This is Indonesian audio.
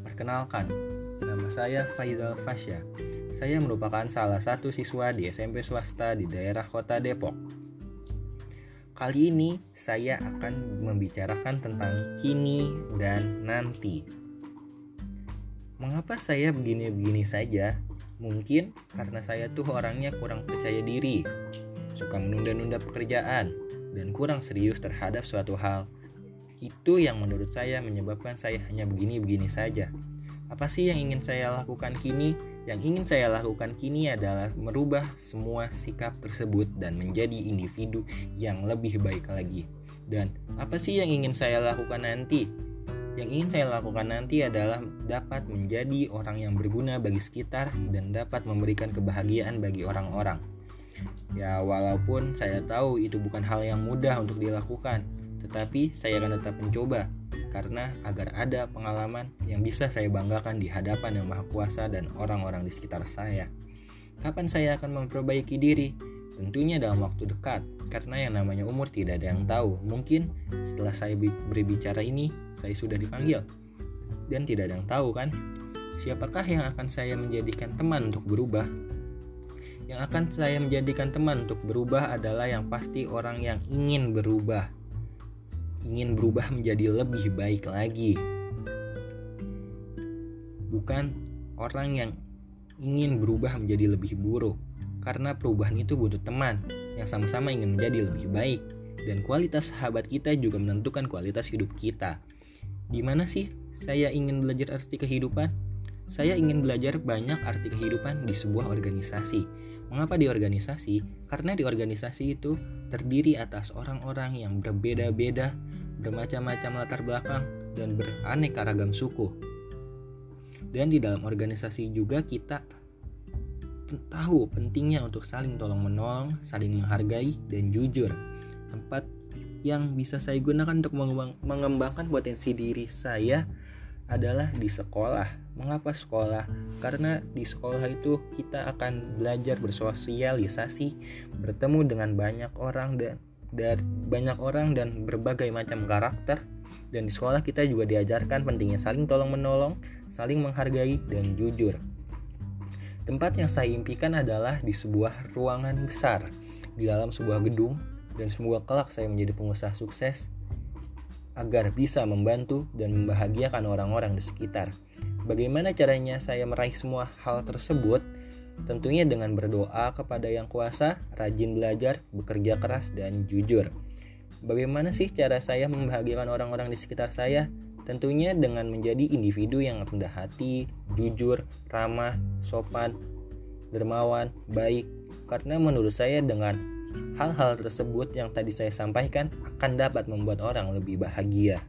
Perkenalkan, nama saya Faizal Fasya. Saya merupakan salah satu siswa di SMP swasta di daerah kota Depok. Kali ini saya akan membicarakan tentang kini dan nanti. Mengapa saya begini-begini saja? Mungkin karena saya tuh orangnya kurang percaya diri, suka menunda-nunda pekerjaan, dan kurang serius terhadap suatu hal. Itu yang menurut saya menyebabkan saya hanya begini-begini saja. Apa sih yang ingin saya lakukan kini? Yang ingin saya lakukan kini adalah merubah semua sikap tersebut dan menjadi individu yang lebih baik lagi. Dan apa sih yang ingin saya lakukan nanti? Yang ingin saya lakukan nanti adalah dapat menjadi orang yang berguna bagi sekitar dan dapat memberikan kebahagiaan bagi orang-orang. Ya, walaupun saya tahu itu bukan hal yang mudah untuk dilakukan, tetapi saya akan tetap mencoba karena agar ada pengalaman yang bisa saya banggakan di hadapan Yang Maha Kuasa dan orang-orang di sekitar saya. Kapan saya akan memperbaiki diri? Tentunya dalam waktu dekat, karena yang namanya umur tidak ada yang tahu. Mungkin setelah saya berbicara ini, saya sudah dipanggil. Dan tidak ada yang tahu kan, siapakah yang akan saya menjadikan teman untuk berubah? Yang akan saya menjadikan teman untuk berubah adalah yang pasti orang yang ingin berubah ingin berubah menjadi lebih baik lagi. Bukan orang yang ingin berubah menjadi lebih buruk. Karena perubahan itu butuh teman yang sama-sama ingin menjadi lebih baik. Dan kualitas sahabat kita juga menentukan kualitas hidup kita. Di mana sih saya ingin belajar arti kehidupan? Saya ingin belajar banyak arti kehidupan di sebuah organisasi. Mengapa di organisasi? Karena di organisasi itu terdiri atas orang-orang yang berbeda-beda bermacam-macam latar belakang, dan beraneka ragam suku. Dan di dalam organisasi juga kita tahu pentingnya untuk saling tolong-menolong, saling menghargai, dan jujur. Tempat yang bisa saya gunakan untuk mengembangkan potensi diri saya adalah di sekolah. Mengapa sekolah? Karena di sekolah itu kita akan belajar bersosialisasi, bertemu dengan banyak orang dan dari banyak orang dan berbagai macam karakter dan di sekolah kita juga diajarkan pentingnya saling tolong menolong, saling menghargai dan jujur. Tempat yang saya impikan adalah di sebuah ruangan besar di dalam sebuah gedung dan semoga kelak saya menjadi pengusaha sukses agar bisa membantu dan membahagiakan orang-orang di sekitar. Bagaimana caranya saya meraih semua hal tersebut? Tentunya dengan berdoa kepada Yang Kuasa, rajin belajar, bekerja keras, dan jujur. Bagaimana sih cara saya membahagiakan orang-orang di sekitar saya? Tentunya dengan menjadi individu yang rendah hati, jujur, ramah, sopan, dermawan, baik. Karena menurut saya dengan hal-hal tersebut yang tadi saya sampaikan akan dapat membuat orang lebih bahagia.